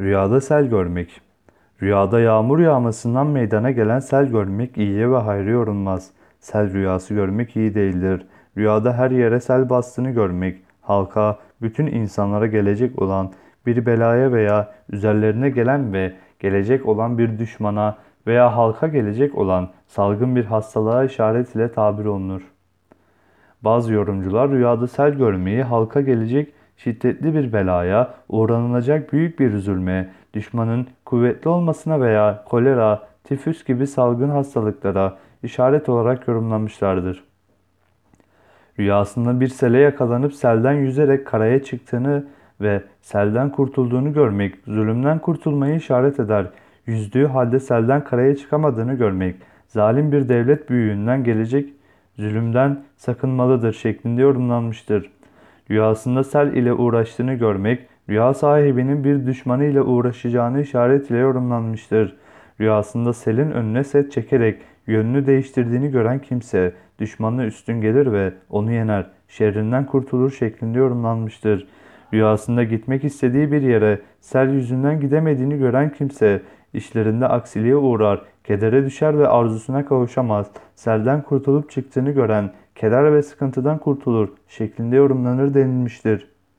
Rüyada sel görmek. Rüyada yağmur yağmasından meydana gelen sel görmek iyiye ve hayra yorulmaz. Sel rüyası görmek iyi değildir. Rüyada her yere sel bastığını görmek, halka, bütün insanlara gelecek olan bir belaya veya üzerlerine gelen ve gelecek olan bir düşmana veya halka gelecek olan salgın bir hastalığa işaret ile tabir olunur. Bazı yorumcular rüyada sel görmeyi halka gelecek şiddetli bir belaya, uğranılacak büyük bir zulme, düşmanın kuvvetli olmasına veya kolera, tifüs gibi salgın hastalıklara işaret olarak yorumlamışlardır. Rüyasında bir sele yakalanıp selden yüzerek karaya çıktığını ve selden kurtulduğunu görmek, zulümden kurtulmayı işaret eder. Yüzdüğü halde selden karaya çıkamadığını görmek, zalim bir devlet büyüğünden gelecek zulümden sakınmalıdır şeklinde yorumlanmıştır. Rüyasında sel ile uğraştığını görmek, rüya sahibinin bir düşmanı ile uğraşacağını işaret ile yorumlanmıştır. Rüyasında selin önüne set çekerek yönünü değiştirdiğini gören kimse düşmanına üstün gelir ve onu yener, şerrinden kurtulur şeklinde yorumlanmıştır. Rüyasında gitmek istediği bir yere sel yüzünden gidemediğini gören kimse işlerinde aksiliğe uğrar, kedere düşer ve arzusuna kavuşamaz. Selden kurtulup çıktığını gören keder ve sıkıntıdan kurtulur şeklinde yorumlanır denilmiştir.